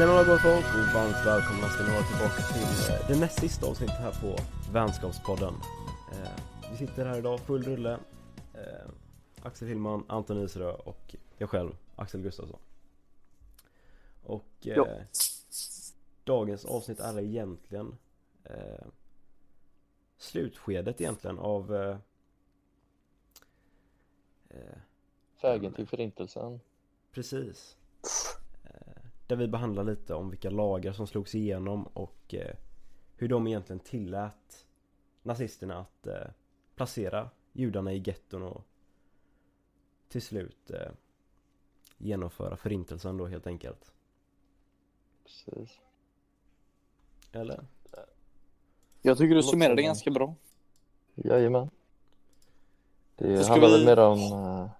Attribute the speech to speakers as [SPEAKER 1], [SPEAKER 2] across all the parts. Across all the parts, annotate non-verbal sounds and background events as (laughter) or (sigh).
[SPEAKER 1] Men vad gott folk och varmt välkomna ska ni vara tillbaka till eh, det näst sista avsnittet här på Vänskapspodden eh, Vi sitter här idag, full rulle eh, Axel Hillman, Anton Iserö och jag själv, Axel Gustafsson Och eh, dagens avsnitt är egentligen eh, slutskedet egentligen av eh,
[SPEAKER 2] Vägen till förintelsen.
[SPEAKER 1] Precis. Där vi behandlar lite om vilka lagar som slogs igenom och eh, hur de egentligen tillät nazisterna att eh, placera judarna i getton och till slut eh, genomföra förintelsen då helt enkelt.
[SPEAKER 2] Precis.
[SPEAKER 1] Eller?
[SPEAKER 3] Jag tycker du summerade det ganska bra.
[SPEAKER 2] Jajamän. Det
[SPEAKER 3] Så ska
[SPEAKER 2] handlar
[SPEAKER 3] vi-
[SPEAKER 2] väl mer om eh,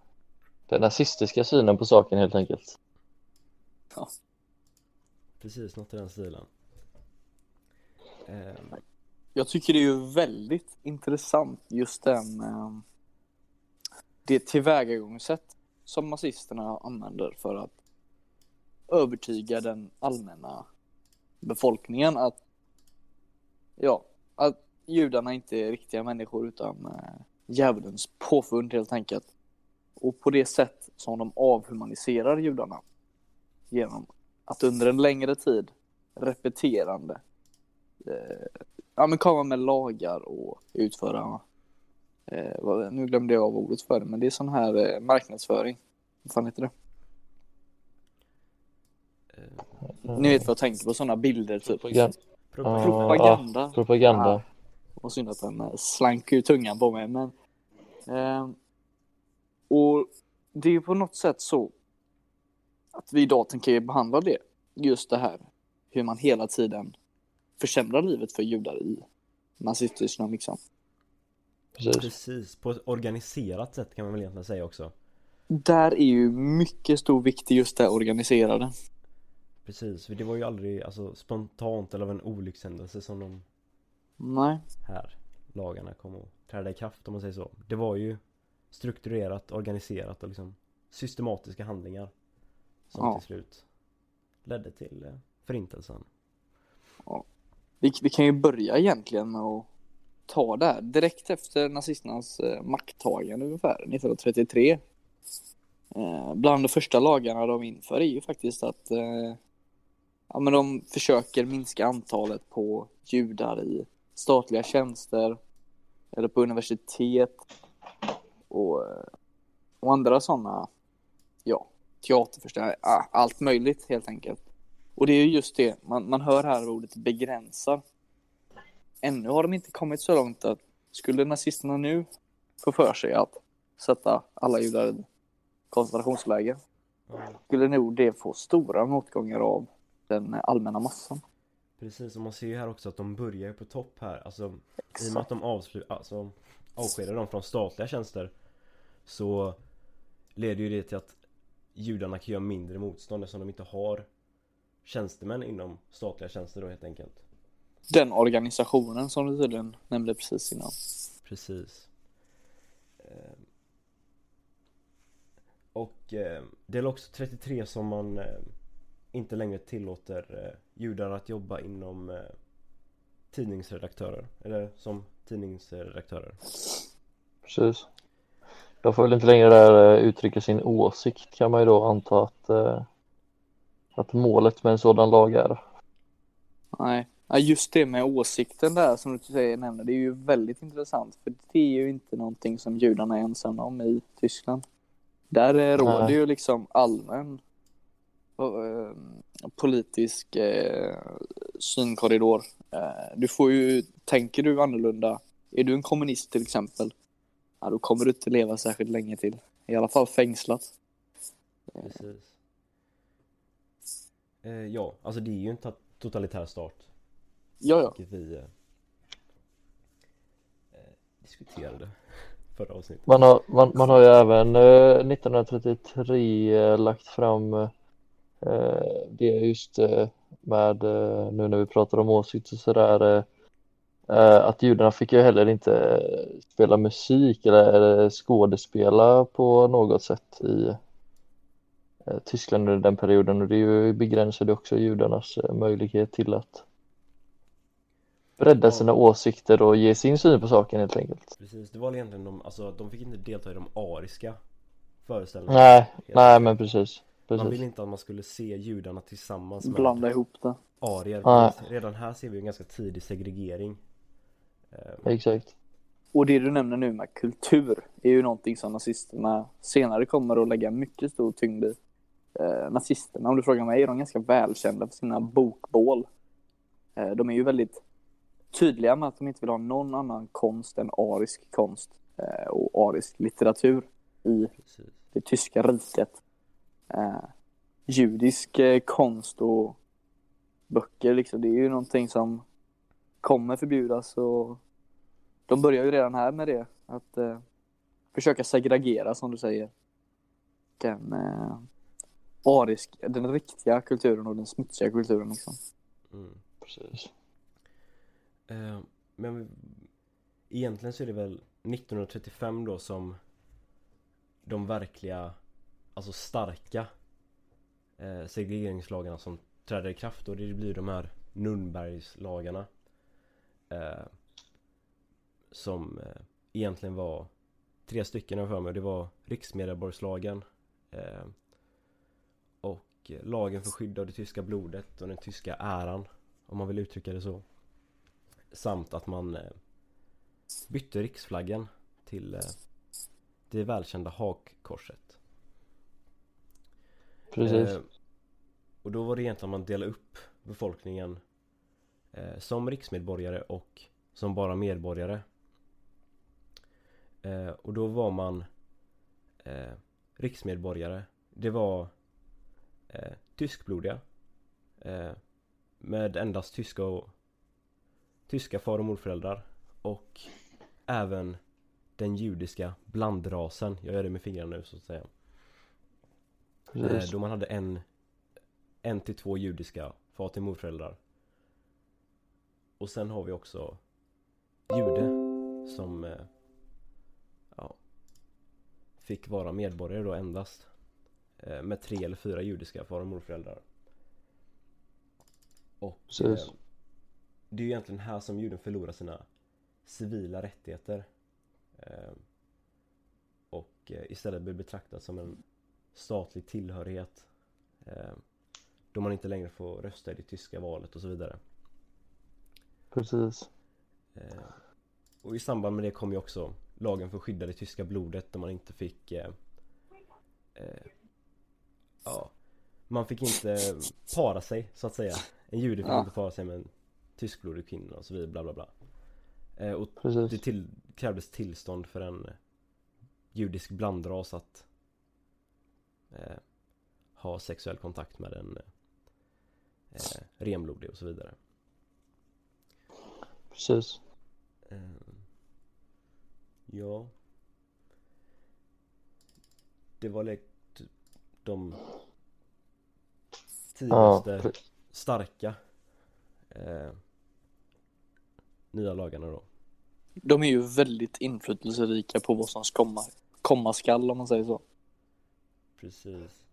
[SPEAKER 2] den nazistiska synen på saken helt enkelt.
[SPEAKER 1] Precis, något i den stilen. Eh,
[SPEAKER 3] Jag tycker det är ju väldigt intressant just den eh, det tillvägagångssätt som nazisterna använder för att övertyga den allmänna befolkningen att ja, att judarna inte är riktiga människor utan eh, djävulens påfund helt enkelt. Och på det sätt som de avhumaniserar judarna genom att under en längre tid repeterande eh, ja, men komma med lagar och utföra eh, vad, nu glömde jag av ordet för det, men det är sån här eh, marknadsföring. Vad fan heter det?
[SPEAKER 1] eh,
[SPEAKER 3] Ni vet vad jag tänker på, såna bilder typ.
[SPEAKER 2] Propagan-
[SPEAKER 1] propaganda.
[SPEAKER 3] Propaganda.
[SPEAKER 2] Ja, propaganda.
[SPEAKER 3] Och synd att den eh, slank ur tungan på mig, men eh, och det är ju på något sätt så att vi idag tänker behandla det, just det här hur man hela tiden försämrar livet för judar i Nazityskland liksom.
[SPEAKER 2] Precis.
[SPEAKER 1] Precis, på ett organiserat sätt kan man väl egentligen säga också.
[SPEAKER 3] Där är ju mycket stor vikt i just det organiserade.
[SPEAKER 1] Precis, för det var ju aldrig alltså, spontant eller av en olyckshändelse som de
[SPEAKER 3] Nej,
[SPEAKER 1] här lagarna kom att träda i kraft om man säger så. Det var ju strukturerat, organiserat och liksom systematiska handlingar som
[SPEAKER 3] Ja.
[SPEAKER 1] till slut ledde till eh, förintelsen.
[SPEAKER 3] vi, vi kan ju börja egentligen med att ta det här direkt efter nazisternas eh, makttagande ungefär 1933. Eh, bland de första lagarna de inför är ju faktiskt att eh, ja, men de försöker minska antalet på judar i statliga tjänster eller på universitet och, eh, och andra sådana, ja, teaterföreställningar, ah, allt möjligt helt enkelt. Och det är ju just det, man, man hör här ordet begränsar. Ännu har de inte kommit så långt att skulle nazisterna nu få för sig att sätta alla judar i koncentrationsläger skulle nog det få stora motgångar av den allmänna massan.
[SPEAKER 1] Precis, och man ser ju här också att de börjar på topp här. Alltså i och med att de avslu- alltså, avskedar dem från statliga tjänster så leder ju det till att judarna kan göra mindre motstånd eftersom de inte har tjänstemän inom statliga tjänster då helt enkelt.
[SPEAKER 3] Den organisationen som du tydligen nämnde precis innan.
[SPEAKER 1] Precis. Eh, Och eh, det är också 33 som man eh, inte längre tillåter eh, judar att jobba inom eh, tidningsredaktörer, eller som tidningsredaktörer.
[SPEAKER 2] Precis. Jag får väl inte längre där eh, uttrycka sin åsikt kan man ju då anta att, eh, att målet med en sådan lag är.
[SPEAKER 3] Nej, Ja, just det med åsikten där som du säger nämner, det är ju väldigt intressant för det är ju inte någonting som judarna är ensamma om i Tyskland. Där eh, råder
[SPEAKER 2] Nej.
[SPEAKER 3] ju liksom allmän politisk eh, synkorridor. Eh, du får ju, tänker du annorlunda, är du en kommunist till exempel, ja, då kommer du inte leva särskilt länge till. I alla fall fängslat.
[SPEAKER 1] Precis. Eh, ja, alltså det är ju en ta- totalitär stat.
[SPEAKER 3] Ja, ja.
[SPEAKER 1] Vilket vi eh, eh, diskuterade (laughs) förra avsnittet.
[SPEAKER 2] Man har, man, man har ju även eh, 1933 eh, lagt fram eh, det just eh, med eh, nu när vi pratar om åsikt och sådär eh, eh, att judarna fick ju heller inte eh, spela musik eller, eller skådespela på något sätt i eh, Tyskland under den perioden och det är ju begränsade också judarnas eh, möjlighet till att bredda
[SPEAKER 1] Ja.
[SPEAKER 2] sina åsikter och ge sin syn på saken helt enkelt.
[SPEAKER 1] Precis, det var egentligen de, alltså de fick inte delta i de ariska föreställningarna
[SPEAKER 2] Nej, nej men precis.
[SPEAKER 1] Man ville
[SPEAKER 2] Precis.
[SPEAKER 1] inte att man skulle se judarna tillsammans med
[SPEAKER 3] Blanda ihop det.
[SPEAKER 1] arier
[SPEAKER 2] Nej.
[SPEAKER 1] Redan här ser vi en ganska tidig segregering Eh,
[SPEAKER 2] Exakt.
[SPEAKER 3] Och det du nämner nu med kultur är ju någonting som nazisterna senare kommer att lägga mycket stor tyngd i. Eh, nazisterna, om du frågar mig, är de ganska välkända för sina bokbål. Eh, de är ju väldigt tydliga med att de inte vill ha någon annan konst än arisk konst eh, och arisk litteratur i
[SPEAKER 1] Precis
[SPEAKER 3] det tyska riket. Eh, judisk konst och böcker liksom, det är ju någonting som kommer förbjudas och de börjar ju redan här med det. Att eh, försöka segregera som du säger. Den eh, arisk, den riktiga kulturen och den smutsiga kulturen liksom.
[SPEAKER 1] mm.
[SPEAKER 2] Precis.
[SPEAKER 1] Eh, Men egentligen så är det väl 1935 då som de verkliga, alltså starka eh, segregeringslagarna som träder i kraft och det blir de här Nürnbergslagarna eh, Som eh, egentligen var tre stycken för mig. Det var riksmedborgarslagen eh, och lagen för skydd av det tyska blodet och den tyska äran om man vill uttrycka det så. Samt att man eh, bytte riksflaggen till eh, det välkända hakkorset.
[SPEAKER 2] Precis.
[SPEAKER 1] Eh, och då var det egentligen att man delade upp befolkningen som riksmedborgare och som bara medborgare. Eh, och då var man eh, riksmedborgare. Det var eh, tyskblodiga. Eh, med endast tyska och tyska far och morföräldrar. Och även den judiska blandrasen. Jag gör det med fingrarna nu så att säga. Eh,
[SPEAKER 2] Precis.
[SPEAKER 1] då man hade en En till två judiska far till morföräldrar Och sen har vi också Jude Som eh, Ja Fick vara medborgare då endast eh, Med tre eller fyra judiska far och morföräldrar. Och eh, Det är ju egentligen här som juden förlorar sina Civila rättigheter. Eh, Och istället blir betraktad som en statlig tillhörighet Då man inte längre får rösta i det tyska valet och så vidare
[SPEAKER 2] Precis.
[SPEAKER 1] eh, Och i samband med det kom ju också lagen för att skydda det tyska blodet där man inte fick eh, eh, Ja Man fick inte para sig så att säga En jude fick
[SPEAKER 3] Ja.
[SPEAKER 1] inte para sig med en tyskblodig kvinna och så vidare bla bla bla eh, Och det
[SPEAKER 2] Precis.
[SPEAKER 1] till, krävdes tillstånd för en judisk blandras att eh, ha sexuell kontakt med en eh, renblodig och så vidare.
[SPEAKER 2] Precis.
[SPEAKER 1] Eh, ja. Det var like, de
[SPEAKER 2] Ja,
[SPEAKER 1] tidigaste
[SPEAKER 2] pre-
[SPEAKER 1] starka eh, nya lagarna då.
[SPEAKER 3] De är ju väldigt inflytelserika på vad som komma, komma skall om man säger så.
[SPEAKER 1] Precis.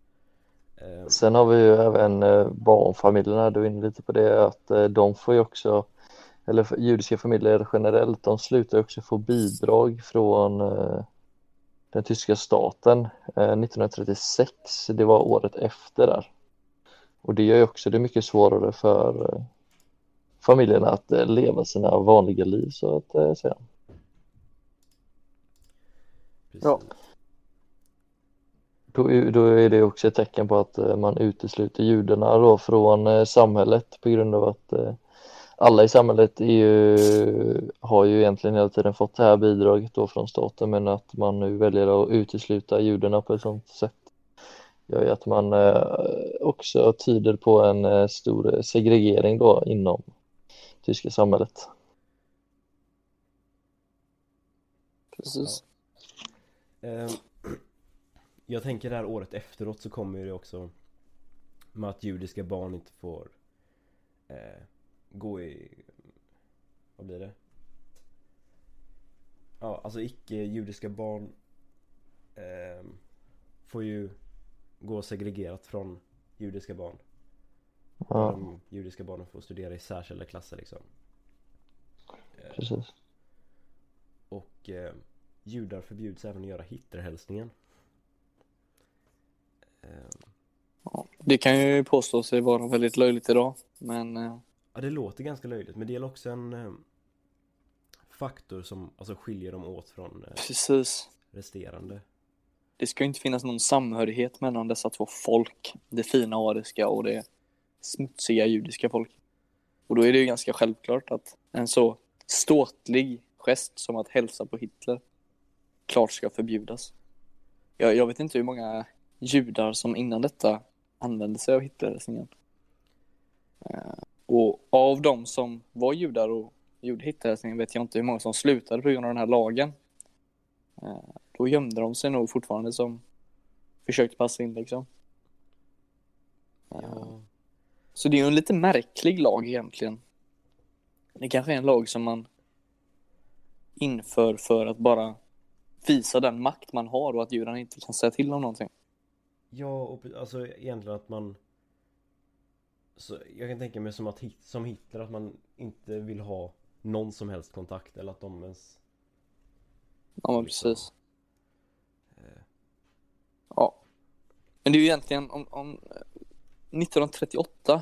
[SPEAKER 1] Eh,
[SPEAKER 2] Sen har vi ju även eh, barnfamiljerna, du är inne lite på det, att eh, de får ju också, eller judiska familjer generellt, de slutar också få bidrag från eh, den tyska staten eh, 1936, det var året efter där. Och det gör ju också det mycket svårare för eh, familjerna att eh, leva sina vanliga liv så att eh, säga.
[SPEAKER 1] precis.
[SPEAKER 3] Ja.
[SPEAKER 2] Då, är- då är det också ett tecken på att eh, man utesluter judarna då från eh, samhället på grund av att eh, alla i samhället är ju, har ju egentligen hela tiden fått det här bidraget då från staten men att man nu väljer att utesluta judarna på ett sådant sätt gör ju att man eh, också tyder på en eh, stor segregering då inom tyska samhället.
[SPEAKER 3] Precis.
[SPEAKER 1] Ehm, (clears throat) Jag tänker det här året efteråt så kommer ju det också med att judiska barn inte får eh, gå i, vad blir det? Ja, alltså icke-judiska barn ehm, får ju gå segregerat från judiska barn.
[SPEAKER 2] Ja,
[SPEAKER 1] De judiska barnen får studera i särskilda klasser liksom. Eh,
[SPEAKER 2] precis.
[SPEAKER 1] Och eh, judar förbjuds även att göra Hitlerhälsningen. Eh,
[SPEAKER 3] Ja, det kan ju påstå sig vara väldigt löjligt idag, men eh,
[SPEAKER 1] ja, det låter ganska löjligt men det är också en eh, faktor som alltså skiljer dem åt från eh,
[SPEAKER 3] precis.
[SPEAKER 1] resterande.
[SPEAKER 3] Det ska inte finnas någon samhörighet mellan dessa två folk. Det fina ariska och det smutsiga judiska folket. Och då är det ju ganska självklart att en så ståtlig gest som att hälsa på Hitler klart ska förbjudas. Jag, jag vet inte hur många judar som innan detta använde sig av Hitlerhälsningen. Eh, och av de som var judar och gjorde Hitlerhälsningen vet jag inte hur många som slutade på grund av den här lagen. Eh, då gömde de sig nog fortfarande som försökte passa in liksom. Eh,
[SPEAKER 1] Ja,
[SPEAKER 3] Så det är ju en lite märklig lag egentligen. Det kanske är en lag som man inför för att bara visa den makt man har och att judarna inte kan säga till om någonting.
[SPEAKER 1] ja och alltså egentligen att man så Jag kan tänka mig som att som Hitler att man inte vill ha någon som helst kontakt eller att de ens
[SPEAKER 3] Ja, men precis.
[SPEAKER 1] eh,
[SPEAKER 3] Ja. Men det är ju egentligen om, om eh, 1938 eh,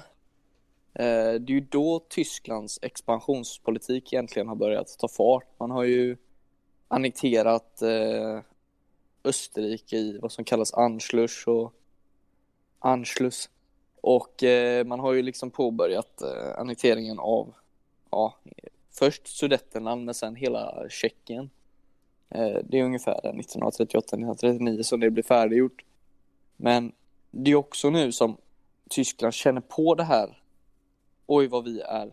[SPEAKER 3] det är ju då Tysklands expansionspolitik egentligen har börjat ta fart. Man har ju annekterat eh, Österrike i vad som kallas Anschluss och Anschluss. Och eh, man har ju liksom påbörjat eh, annekteringen av ja, först Sudetenland men sen hela Tjeckien. Eh, det är ungefär 1938-1939 som det blir färdiggjort. Men det är också nu som Tyskland känner på det här. Oj vad vi är.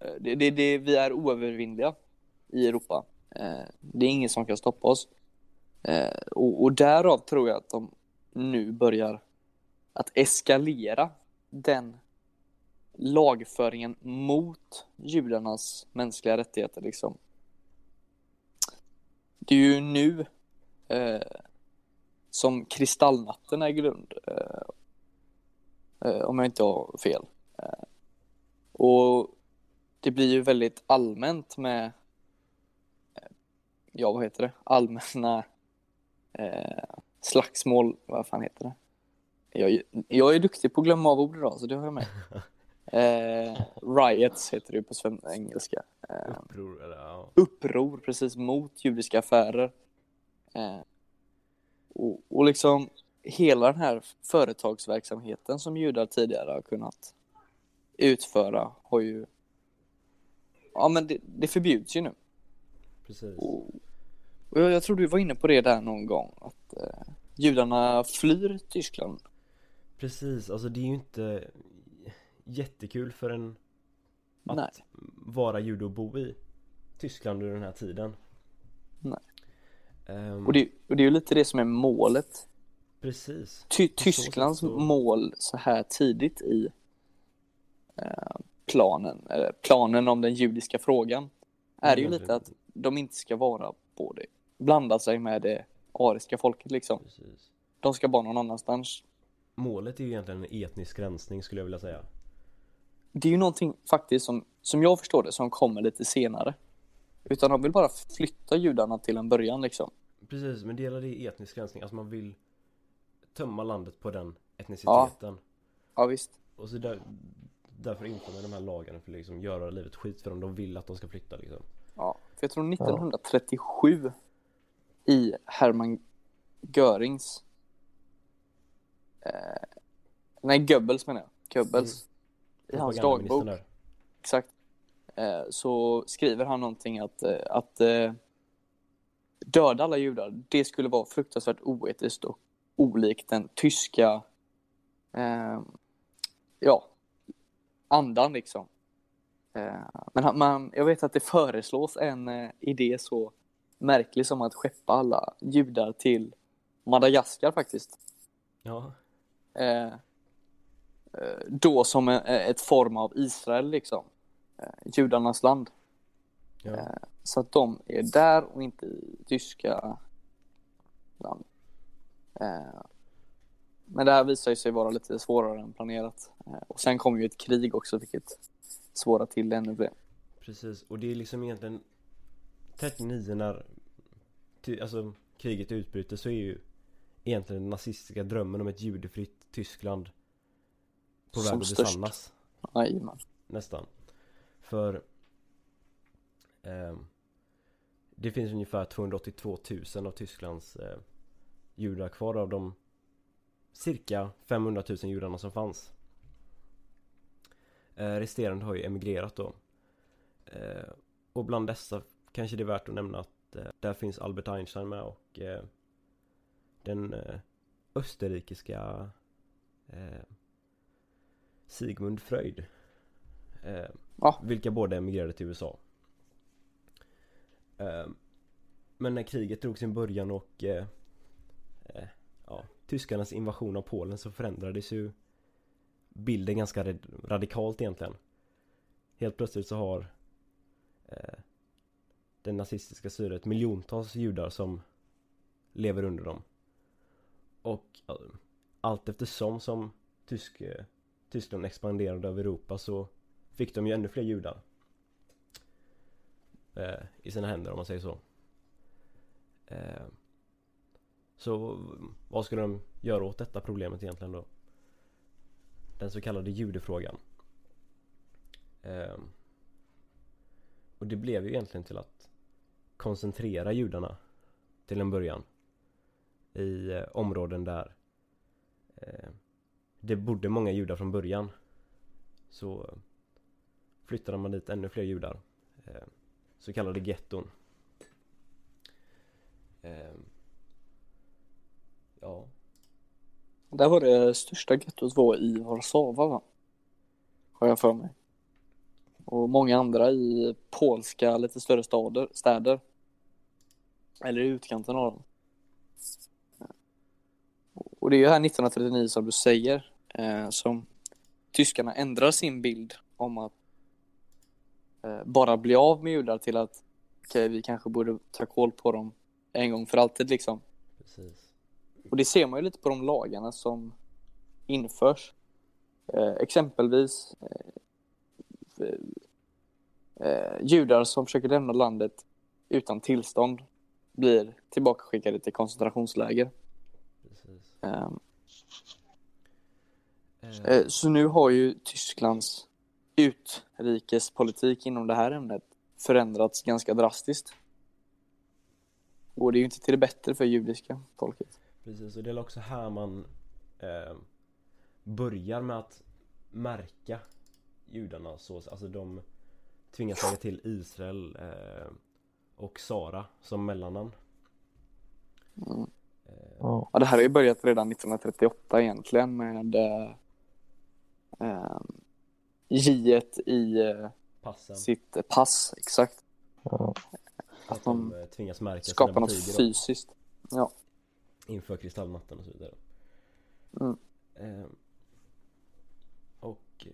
[SPEAKER 3] Eh, det, det, det, vi är oövervinnliga i Europa. Eh, Det är ingen som kan stoppa oss. Eh, Och, och därav tror jag att de nu börjar att eskalera den lagföringen mot judarnas mänskliga rättigheter liksom. Det är ju nu eh, som kristallnatten äger rum. Eh, eh, om jag inte har fel. Eh, och det blir ju väldigt allmänt med eh, ja, vad heter det? Allmänna eh, slagsmål, vad fan heter det? Jag, jag är duktig på att glömma av ord idag, så det har jag med. (laughs) Eh, riots heter det på sven- engelska. Eh,
[SPEAKER 1] uppror eller ja
[SPEAKER 3] uppror precis mot judiska affärer. Eh, och, och liksom hela den här företagsverksamheten som judar tidigare har kunnat utföra har ju Ja men det, det förbjuds ju nu.
[SPEAKER 1] precis
[SPEAKER 3] Och, och jag, jag tror du var inne på det där någon gång att eh, judarna flyr Tyskland.
[SPEAKER 1] Precis, alltså det är ju inte jättekul för en att
[SPEAKER 3] Nej.
[SPEAKER 1] vara jude och bo i Tyskland under den här tiden.
[SPEAKER 3] Nej.
[SPEAKER 1] Ehm,
[SPEAKER 3] Och det, och det är ju lite det som är målet
[SPEAKER 1] Precis.
[SPEAKER 3] Ty
[SPEAKER 1] så
[SPEAKER 3] Tysklands
[SPEAKER 1] så-
[SPEAKER 3] mål så här tidigt i eh, planen, eller planen om den judiska frågan, är ju
[SPEAKER 1] Mm,
[SPEAKER 3] lite att de inte ska vara på det, blanda sig med det ariska folket liksom.
[SPEAKER 1] Precis.
[SPEAKER 3] De ska bara någon annanstans.
[SPEAKER 1] Målet är ju egentligen en etnisk rensning skulle jag vilja säga.
[SPEAKER 3] Det är ju någonting faktiskt som, som jag förstår det, som kommer lite senare. Utan de vill bara flytta judarna till en början liksom.
[SPEAKER 1] Precis, men delar det i etnisk rensning, alltså man vill tömma landet på den etniciteten.
[SPEAKER 3] Ja visst.
[SPEAKER 1] Och så där, därför inför man de här lagarna för att liksom göra livet skit för dem. De vill att de ska flytta liksom.
[SPEAKER 3] Ja, för jag tror 1937 i Hermann Görings Nej, Goebbels menar jag. Goebbels. I hans dagbok. Exakt. Eh, så skriver han någonting att, eh, att eh, döda alla judar, det skulle vara fruktansvärt oetiskt och olikt den tyska eh, ja, andan liksom. Eh, men man, jag vet att det föreslås en eh, idé så märklig som att skeppa alla judar till Madagaskar faktiskt.
[SPEAKER 1] Ja,
[SPEAKER 3] Eh, eh, då som en, ett form av Israel liksom. Eh, judarnas land.
[SPEAKER 1] ja.
[SPEAKER 3] Eh, Så att de är där och inte i tyska land. Eh, Men det här visar sig vara lite svårare än planerat. Eh, Och sen kom ju ett krig också vilket svårar till det ännu mer.
[SPEAKER 1] Precis, och det är liksom egentligen 39 när alltså, kriget utbryter så är ju egentligen den nazistiska drömmen om ett judefritt Tyskland på väg att besannas
[SPEAKER 3] Jajamän.
[SPEAKER 1] nästan. För ehm, det finns ungefär 282 000 av Tysklands eh, judar kvar av de cirka 500 000 judarna som fanns. Eh, resterande har ju emigrerat då. Eh, och bland dessa kanske det är värt att nämna att eh, där finns Albert Einstein med och eh, den eh, österrikiska eh, Sigmund Freud. Eh,
[SPEAKER 3] Ja.
[SPEAKER 1] Vilka båda emigrerade till USA. Eh, men när kriget drog sin början och eh, eh, ja, tyskarnas invasion av Polen så förändrades ju bilden ganska rad- radikalt egentligen. Helt plötsligt så har eh, det nazistiska styret miljontals judar som lever under dem. Och allt eftersom som tysk, eh, Tyskland expanderade över Europa så fick de ju ännu fler judar. Eh, I sina händer om man säger så. Eh, så vad skulle de göra åt detta problemet egentligen då? Den så kallade judefrågan. Eh, och det blev ju egentligen till att koncentrera judarna till en början. I eh, områden där Eh, det bodde många judar från början. Så flyttade man dit ännu fler judar. Eh, så kallade getton. Eh, ja,
[SPEAKER 3] Där var det största gettot var i Warszawa va? Har jag för mig. Och många andra i polska lite större stader, städer. Eller i utkanten av dem. Och det är ju här 1939 som du säger eh, som tyskarna ändrar sin bild om att eh, bara bli av med judar till att okej, vi kanske borde ta koll på dem en gång för alltid liksom.
[SPEAKER 1] precis.
[SPEAKER 3] Och det ser man ju lite på de lagarna som införs. Eh, exempelvis eh, eh, judar som försöker lämna landet utan tillstånd blir tillbakaskickade till koncentrationsläger.
[SPEAKER 1] Precis.
[SPEAKER 3] Eh,
[SPEAKER 1] Eh,
[SPEAKER 3] så nu har ju Tysklands utrikespolitik inom det här ämnet förändrats ganska drastiskt. Och det ju inte till det bättre för judiska folket.
[SPEAKER 1] Precis, och det är också här man eh, börjar med att märka judarna så, alltså de tvingas lägga till Israel eh, och Sara som mellannamn.
[SPEAKER 3] Mm.
[SPEAKER 1] Eh,
[SPEAKER 2] Ja.
[SPEAKER 3] Det här har ju börjat redan 1938 egentligen med eh, eh, J i
[SPEAKER 1] passen,
[SPEAKER 3] sitt pass, exakt.
[SPEAKER 2] Ja.
[SPEAKER 1] att
[SPEAKER 3] de
[SPEAKER 1] de eh, tvingas märka
[SPEAKER 3] Skapa
[SPEAKER 1] sina
[SPEAKER 3] något
[SPEAKER 1] då,
[SPEAKER 3] fysiskt. Ja.
[SPEAKER 1] inför kristallnatten och så vidare.
[SPEAKER 3] Mm.
[SPEAKER 1] Eh, och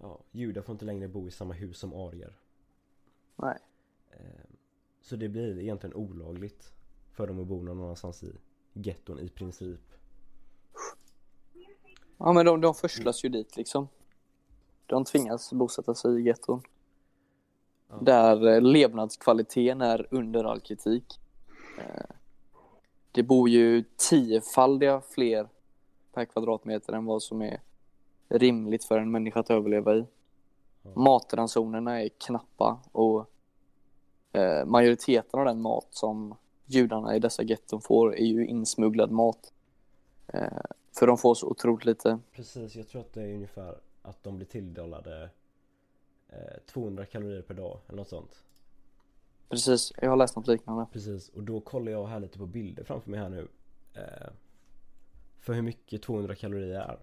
[SPEAKER 1] ja, judar får inte längre bo i samma hus som arier.
[SPEAKER 3] Nej.
[SPEAKER 1] Eh, Så det blir egentligen olagligt för dem att bo någon annanstans i getton i princip.
[SPEAKER 3] Ja, men de, de förslas ju dit liksom. De tvingas bosätta sig i getton.
[SPEAKER 1] Ja.
[SPEAKER 3] Där eh, levnadskvaliteten är under all kritik. Eh, det bor ju tiofaldiga fler per kvadratmeter än vad som är rimligt för en människa att överleva i.
[SPEAKER 1] Ja.
[SPEAKER 3] Matransonerna är knappa och eh, majoriteten av den mat som judarna i dessa getton får är ju insmugglad mat. Eh, för de får så otroligt lite.
[SPEAKER 1] Precis, jag tror att det är ungefär att de blir tilldelade eh, 200 kalorier per dag eller något sånt.
[SPEAKER 3] Precis, jag har läst något liknande.
[SPEAKER 1] Precis, och då kollar jag här lite på bilder framför mig här nu. Eh, för hur mycket 200 kalorier är.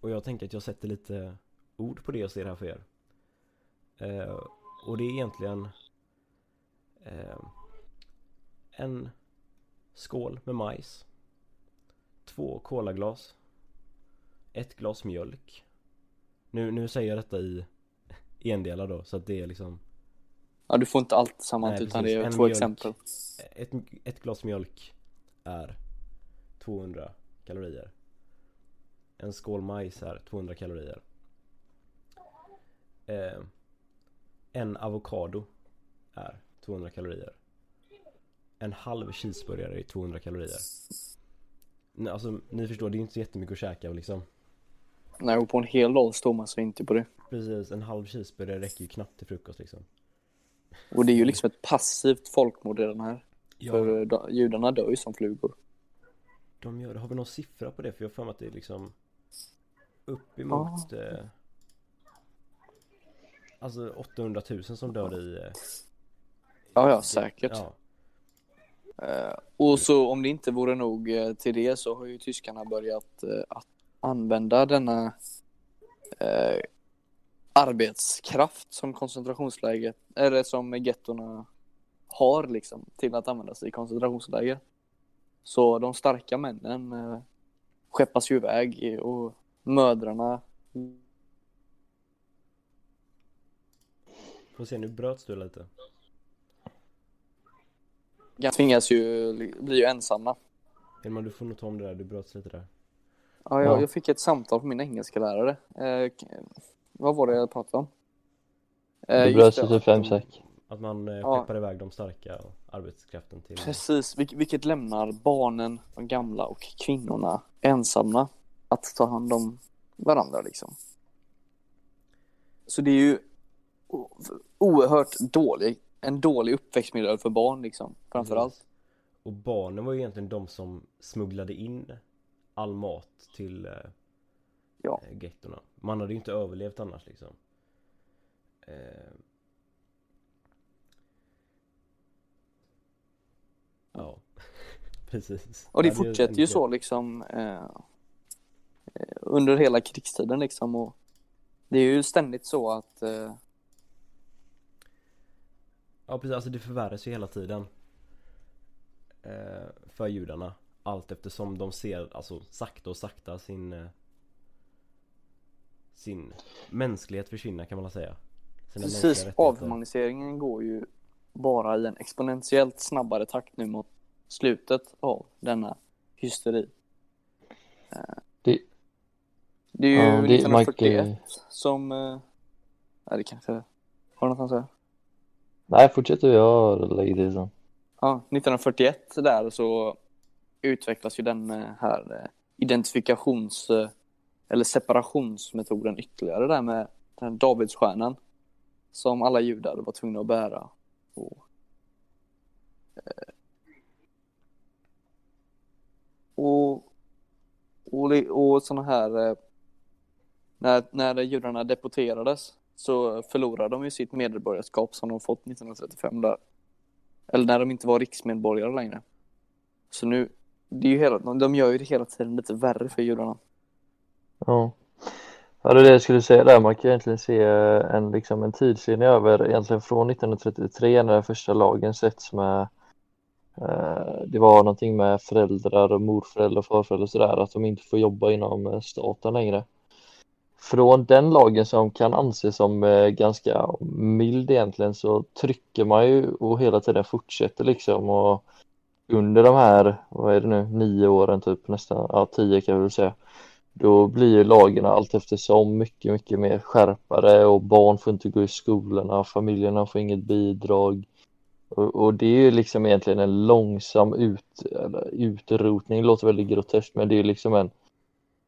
[SPEAKER 1] Och jag tänker att jag sätter lite ord på det och ser här för er. Eh, och det är egentligen eh, en skål med majs. Två kolaglas. Ett glas mjölk. Nu, nu säger jag detta i endelar då så att det är liksom
[SPEAKER 3] Ja, du får inte allt tillsammans
[SPEAKER 1] Nej,
[SPEAKER 3] utan det är
[SPEAKER 1] En
[SPEAKER 3] två
[SPEAKER 1] mjölk.
[SPEAKER 3] exempel.
[SPEAKER 1] ett, ett glas mjölk är 200 kalorier. En skål majs är 200 kalorier. Eh, en avokado är 200 kalorier. En halv cheeseburgare är 200 kalorier. Nej, Alltså ni förstår, det är inte så jättemycket att käka liksom.
[SPEAKER 3] Nej, och på en hel dag står man sig inte på det.
[SPEAKER 1] Precis, en halv cheeseburgare räcker ju knappt till frukost liksom.
[SPEAKER 3] Och det är ju liksom ett passivt folkmord i den här.
[SPEAKER 1] Ja,
[SPEAKER 3] För da- judarna dör ju som flugor.
[SPEAKER 1] de gör det. Har vi någon siffra på det? För jag har för mig att det är liksom uppemot eh, Alltså 800 000 som dör i eh,
[SPEAKER 3] Ja, ja, säkert.
[SPEAKER 1] Ja,
[SPEAKER 3] Eh, Eh, och så om det inte vore nog eh, till det så har ju tyskarna börjat eh, att använda denna eh, arbetskraft som koncentrationsläget, eller som gettorna har liksom till att användas i koncentrationsläger. Så de starka männen eh, skeppas ju iväg och mödrarna
[SPEAKER 1] får se nu bröts du lite
[SPEAKER 3] tvingas ju, bli ju ensamma.
[SPEAKER 1] Hilma du får nog ta om det där, du bröts lite där
[SPEAKER 3] Ja, jag,
[SPEAKER 2] Ja.
[SPEAKER 3] jag fick ett samtal från min engelska lärare. Eh, vad var det jag pratade om? Eh, just
[SPEAKER 2] bröts ju typ
[SPEAKER 3] att
[SPEAKER 2] fem säck.
[SPEAKER 1] Att man eh,
[SPEAKER 3] Ja.
[SPEAKER 1] skeppar iväg de starka och arbetskraften till
[SPEAKER 3] Precis, vil- vilket lämnar barnen, de gamla och kvinnorna ensamma att ta hand om varandra liksom. Så det är ju oerhört dålig, en dålig uppväxtmiljö för barn liksom, framförallt.
[SPEAKER 1] Precis. Och barnen var ju egentligen de som smugglade in all mat till eh,
[SPEAKER 3] Ja.
[SPEAKER 1] eh, gettorna. Man hade ju inte överlevt annars liksom. Eh, ja, (laughs) precis.
[SPEAKER 3] Och det fortsätter ju så liksom eh, eh, under hela krigstiden liksom och det är ju ständigt så att eh,
[SPEAKER 1] Ja precis, alltså det förvärras ju hela tiden. Eh, För judarna. Allt eftersom de ser, alltså sakta och sakta sin eh, Sin mänsklighet försvinna kan man väl säga. Sina
[SPEAKER 3] precis. avhumaniseringen går ju bara i en exponentiellt snabbare takt nu mot slutet av denna hysteri. Eh,
[SPEAKER 2] Det-
[SPEAKER 3] det är ju
[SPEAKER 2] Ja, det-
[SPEAKER 3] 1941
[SPEAKER 2] Mike-
[SPEAKER 3] som, eh, ja det kanske, har du något att säga?
[SPEAKER 2] Nej, fortsätt du, jag lägger till sen.
[SPEAKER 3] Ja, 1941 där så utvecklas ju den eh, här eh, identifikations eh, eller separationsmetoden ytterligare där med den här Davidsstjärnan som alla judar var tvungna att bära. Och, och, och, och sådana här när, när judarna deporterades så förlorade de ju sitt medborgarskap som de fått 1935 där. Eller när de inte var riksmedborgare längre. Så nu, det är ju hela, de, gör ju det hela tiden lite värre för judarna.
[SPEAKER 2] Ja. Ja, det är det jag skulle säga där. Man kan egentligen se eh, en, liksom en tidslinje över egentligen från 1933 när den första lagen sätts med eh, det var någonting med föräldrar och morföräldrar och farföräldrar och sådär att de inte får jobba inom eh, staten längre. Från den lagen som kan anses som eh, ganska mild egentligen så trycker man ju och hela tiden fortsätter liksom och under de här, vad är det nu, nio åren typ nästan, ja tio kan vi väl säga då blir ju lagen allt eftersom mycket, mycket mer skärpare och barn får inte gå i skolorna, familjerna får inget bidrag. Och, och det är ju liksom egentligen en långsam ut, eller utrotning, det låter väldigt groteskt, men det är liksom en,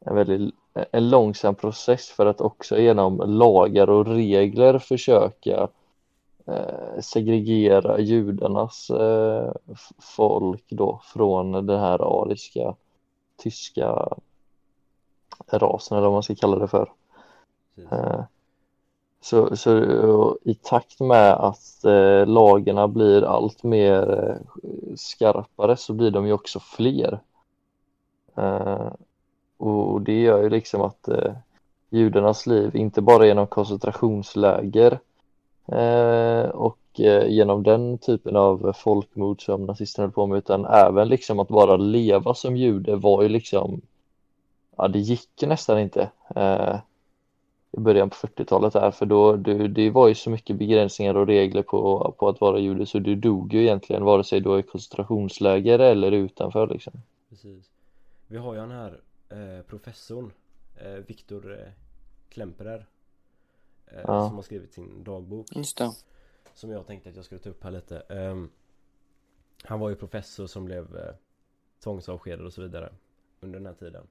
[SPEAKER 2] en väldigt en långsam process för att också genom lagar och regler försöka eh, segregera judarnas eh, folk då från den här ariska tyska rasen eller vad man ska kalla det för. Eh, Så, så i takt med att eh, lagarna blir allt mer eh, skarpare så blir de ju också fler. Och det gör ju liksom att eh, judarnas liv, inte bara genom koncentrationsläger eh, och eh, genom den typen av folkmord som nazisterna höll på med utan även liksom att bara leva som jude var ju liksom ja det gick nästan inte eh, i början på 40-talet där för då det, det var ju så mycket begränsningar och regler på, på att vara jude så du dog ju egentligen vare sig du var i koncentrationsläger eller utanför liksom.
[SPEAKER 1] Precis Vi har ju han här professorn eh, Viktor eh, Klemperer eh,
[SPEAKER 2] Ja.
[SPEAKER 1] Som har skrivit sin dagbok
[SPEAKER 3] Just det.
[SPEAKER 1] Som jag tänkte att jag skulle ta upp här lite Ehm, Han var ju professor som blev eh, tvångsavskedad och så vidare Under den här tiden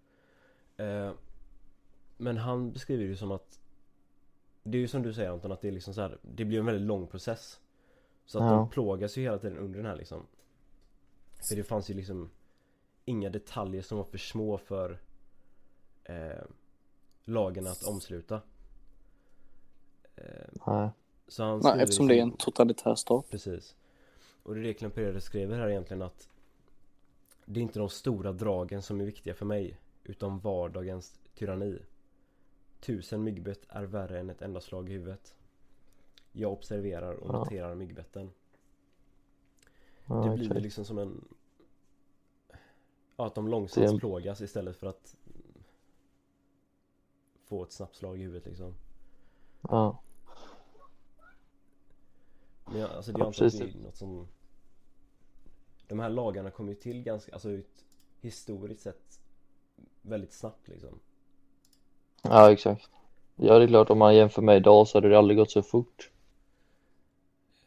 [SPEAKER 1] Eh, Men han beskriver det ju som att Det är ju som du säger Anton att det är liksom så här, Det blir en väldigt lång process Så att
[SPEAKER 2] Ja.
[SPEAKER 1] de plågas ju hela tiden under den här liksom För det fanns ju liksom Inga detaljer som var för små för eh, Lagen att omsluta eh,
[SPEAKER 2] Nej.
[SPEAKER 1] Så han
[SPEAKER 3] Nej, eftersom det är
[SPEAKER 1] liksom-
[SPEAKER 3] en totalitär stat.
[SPEAKER 1] Precis Och det är det Klemperer skriver här egentligen att Det är inte de stora dragen som är viktiga för mig Utan vardagens tyranni Tusen myggbett är värre än ett enda slag i huvudet Jag observerar och
[SPEAKER 2] Ja.
[SPEAKER 1] noterar myggbetten
[SPEAKER 2] Ja,
[SPEAKER 1] Det blir
[SPEAKER 2] okej.
[SPEAKER 1] liksom som en Ja att de långsamt plågas istället för att Få ett snabbt slag i huvudet liksom
[SPEAKER 2] Ja.
[SPEAKER 1] Men jag, alltså det
[SPEAKER 2] Ja,
[SPEAKER 1] är inte det är något som De här lagarna kom ju till ganska, alltså ut, historiskt sett Väldigt snabbt liksom
[SPEAKER 2] ja, exakt. Ja, det är klart om man jämför med idag så hade det aldrig gått så fort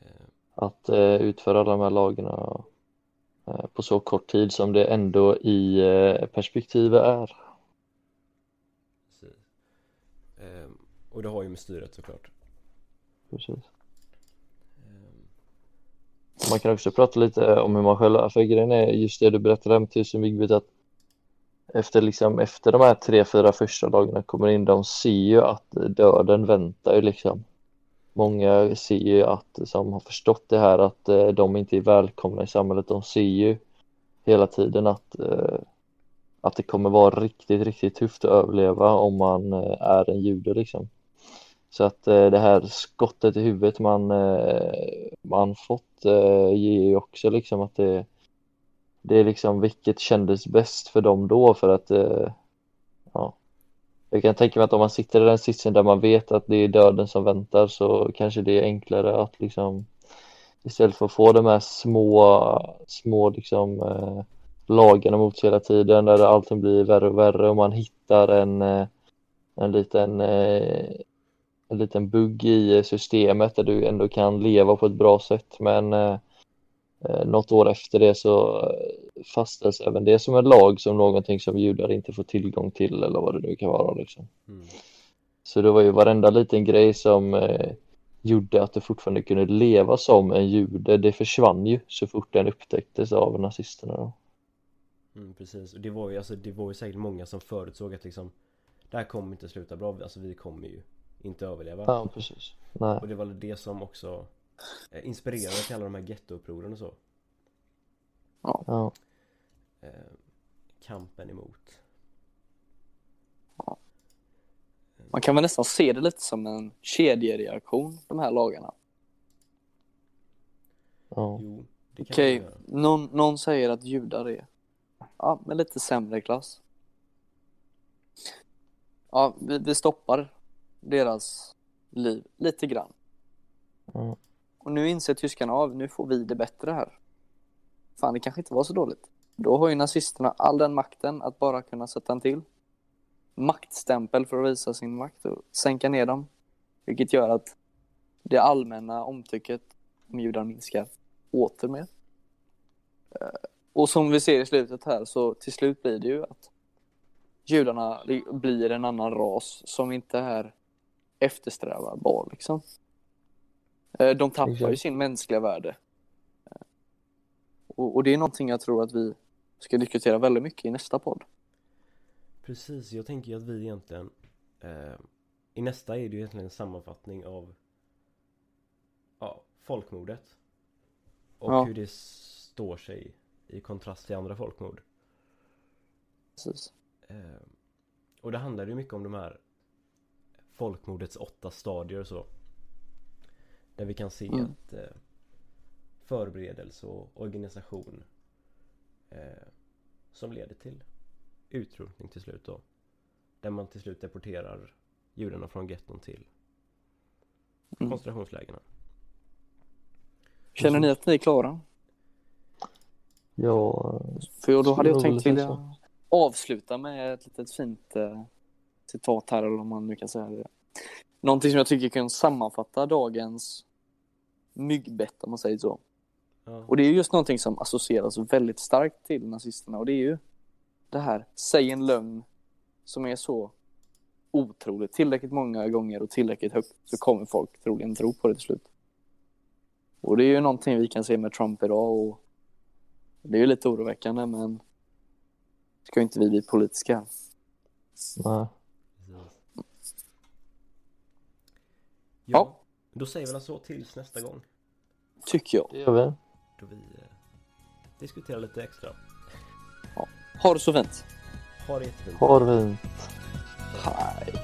[SPEAKER 1] Eh,
[SPEAKER 2] att eh, utföra alla de här lagarna eh, på så kort tid som det ändå i eh, perspektivet är.
[SPEAKER 1] Precis eh, Och det har ju med styret såklart
[SPEAKER 2] Precis.
[SPEAKER 1] eh,
[SPEAKER 2] Man kan också prata lite om hur man själv, för grejen är just det du berättade om tusen mygbit att efter liksom efter de här tre, fyra första dagarna kommer in, de ser ju att döden väntar liksom. Många ser ju att, som har förstått det här, att eh, de inte är välkomna i samhället. De ser ju hela tiden att, eh, att det kommer vara riktigt, riktigt tufft att överleva om man eh, är en jude liksom. Så att eh, det här skottet i huvudet man, eh, man fått eh, ger ju också liksom att det det är liksom vilket kändes bäst för dem då för att eh, ja. Jag kan tänka mig att om man sitter i den sitsen där man vet att det är döden som väntar så kanske det är enklare att liksom istället för att få de här små små liksom eh, lagarna mot sig hela tiden där allting blir värre och värre och man hittar en eh, en liten eh, en liten bugg i systemet där du ändå kan leva på ett bra sätt. Men eh, eh, något år efter det så eh, fastställs även det som en lag som någonting som judar inte får tillgång till eller vad det nu kan vara liksom.
[SPEAKER 1] mm,
[SPEAKER 2] Så det var ju varenda liten grej som eh, gjorde att du fortfarande kunde leva som en jude, det försvann ju så fort den upptäcktes av nazisterna då.
[SPEAKER 1] mm, Precis, och det var ju alltså, det var ju säkert många som förutsåg att liksom Det här kommer inte sluta bra, alltså vi kommer ju inte överleva.
[SPEAKER 2] Ja, precis. Nej,
[SPEAKER 1] Och det var det som också eh, inspirerade till alla de här gettoupproren och så.
[SPEAKER 2] Ja,
[SPEAKER 1] eh, Kampen emot.
[SPEAKER 3] Man kan väl nästan se det lite som en kedjereaktion, de här lagarna.
[SPEAKER 2] ja,
[SPEAKER 1] Jo,
[SPEAKER 3] Okej,
[SPEAKER 1] göra.
[SPEAKER 3] någon, någon säger att judar är ja, men lite sämre klass. Ja, vi, vi stoppar deras liv lite grann.
[SPEAKER 2] ja,
[SPEAKER 3] Och nu inser tyskarna av, nu får vi det bättre här. Fan, det kanske inte var så dåligt. Då har ju nazisterna all den makten att bara kunna sätta en till maktstämpel för att visa sin makt och sänka ner dem. Vilket gör att det allmänna omtycket om judar minskar åter mer. Eh, Och som vi ser i slutet här så till slut blir det ju att judarna li- blir en annan ras som inte är eftersträvarbar liksom. Eh, De tappar ju sin mänskliga värde. Eh, Och, och det är någonting jag tror att vi ska diskutera väldigt mycket i nästa podd.
[SPEAKER 1] Precis, jag tänker ju att vi egentligen eh, I nästa är det ju egentligen en sammanfattning av Ja, folkmordet Och
[SPEAKER 3] Ja.
[SPEAKER 1] hur det står sig i kontrast till andra folkmord
[SPEAKER 3] Precis.
[SPEAKER 1] eh, Och det handlar ju mycket om de här Folkmordets åtta stadier och så Där vi kan se
[SPEAKER 3] Mm.
[SPEAKER 1] att eh, Förberedelse och organisation eh, Som leder till utrotning till slut då Där man till slut deporterar judarna från getton till
[SPEAKER 3] Mm.
[SPEAKER 1] koncentrationslägren
[SPEAKER 3] Känner ni att ni är klara?
[SPEAKER 2] ja,
[SPEAKER 3] För då hade jag tänkt vilja avsluta med ett litet fint eh, citat här, eller om man nu kan säga det. Någonting som jag tycker kan sammanfatta dagens myggbett, om man säger så.
[SPEAKER 1] Ja.
[SPEAKER 3] Och det är just någonting som associeras väldigt starkt till nazisterna och det är ju det här, säg en lögn som är så otroligt tillräckligt många gånger och tillräckligt högt så kommer folk troligen tro på det till slut. Och det är ju någonting vi kan se med Trump idag och det är ju lite oroväckande men ska ju inte vi bli politiska.
[SPEAKER 2] Nej.
[SPEAKER 1] Precis.
[SPEAKER 3] Ja.
[SPEAKER 1] Ja, då säger vi väl så tills nästa gång.
[SPEAKER 3] Tycker jag.
[SPEAKER 2] Det gör vi.
[SPEAKER 1] Då vi eh, diskuterar lite extra.
[SPEAKER 3] Ha det så fint.
[SPEAKER 1] Ha det jättefint.
[SPEAKER 2] Ha det fint.
[SPEAKER 3] Hej.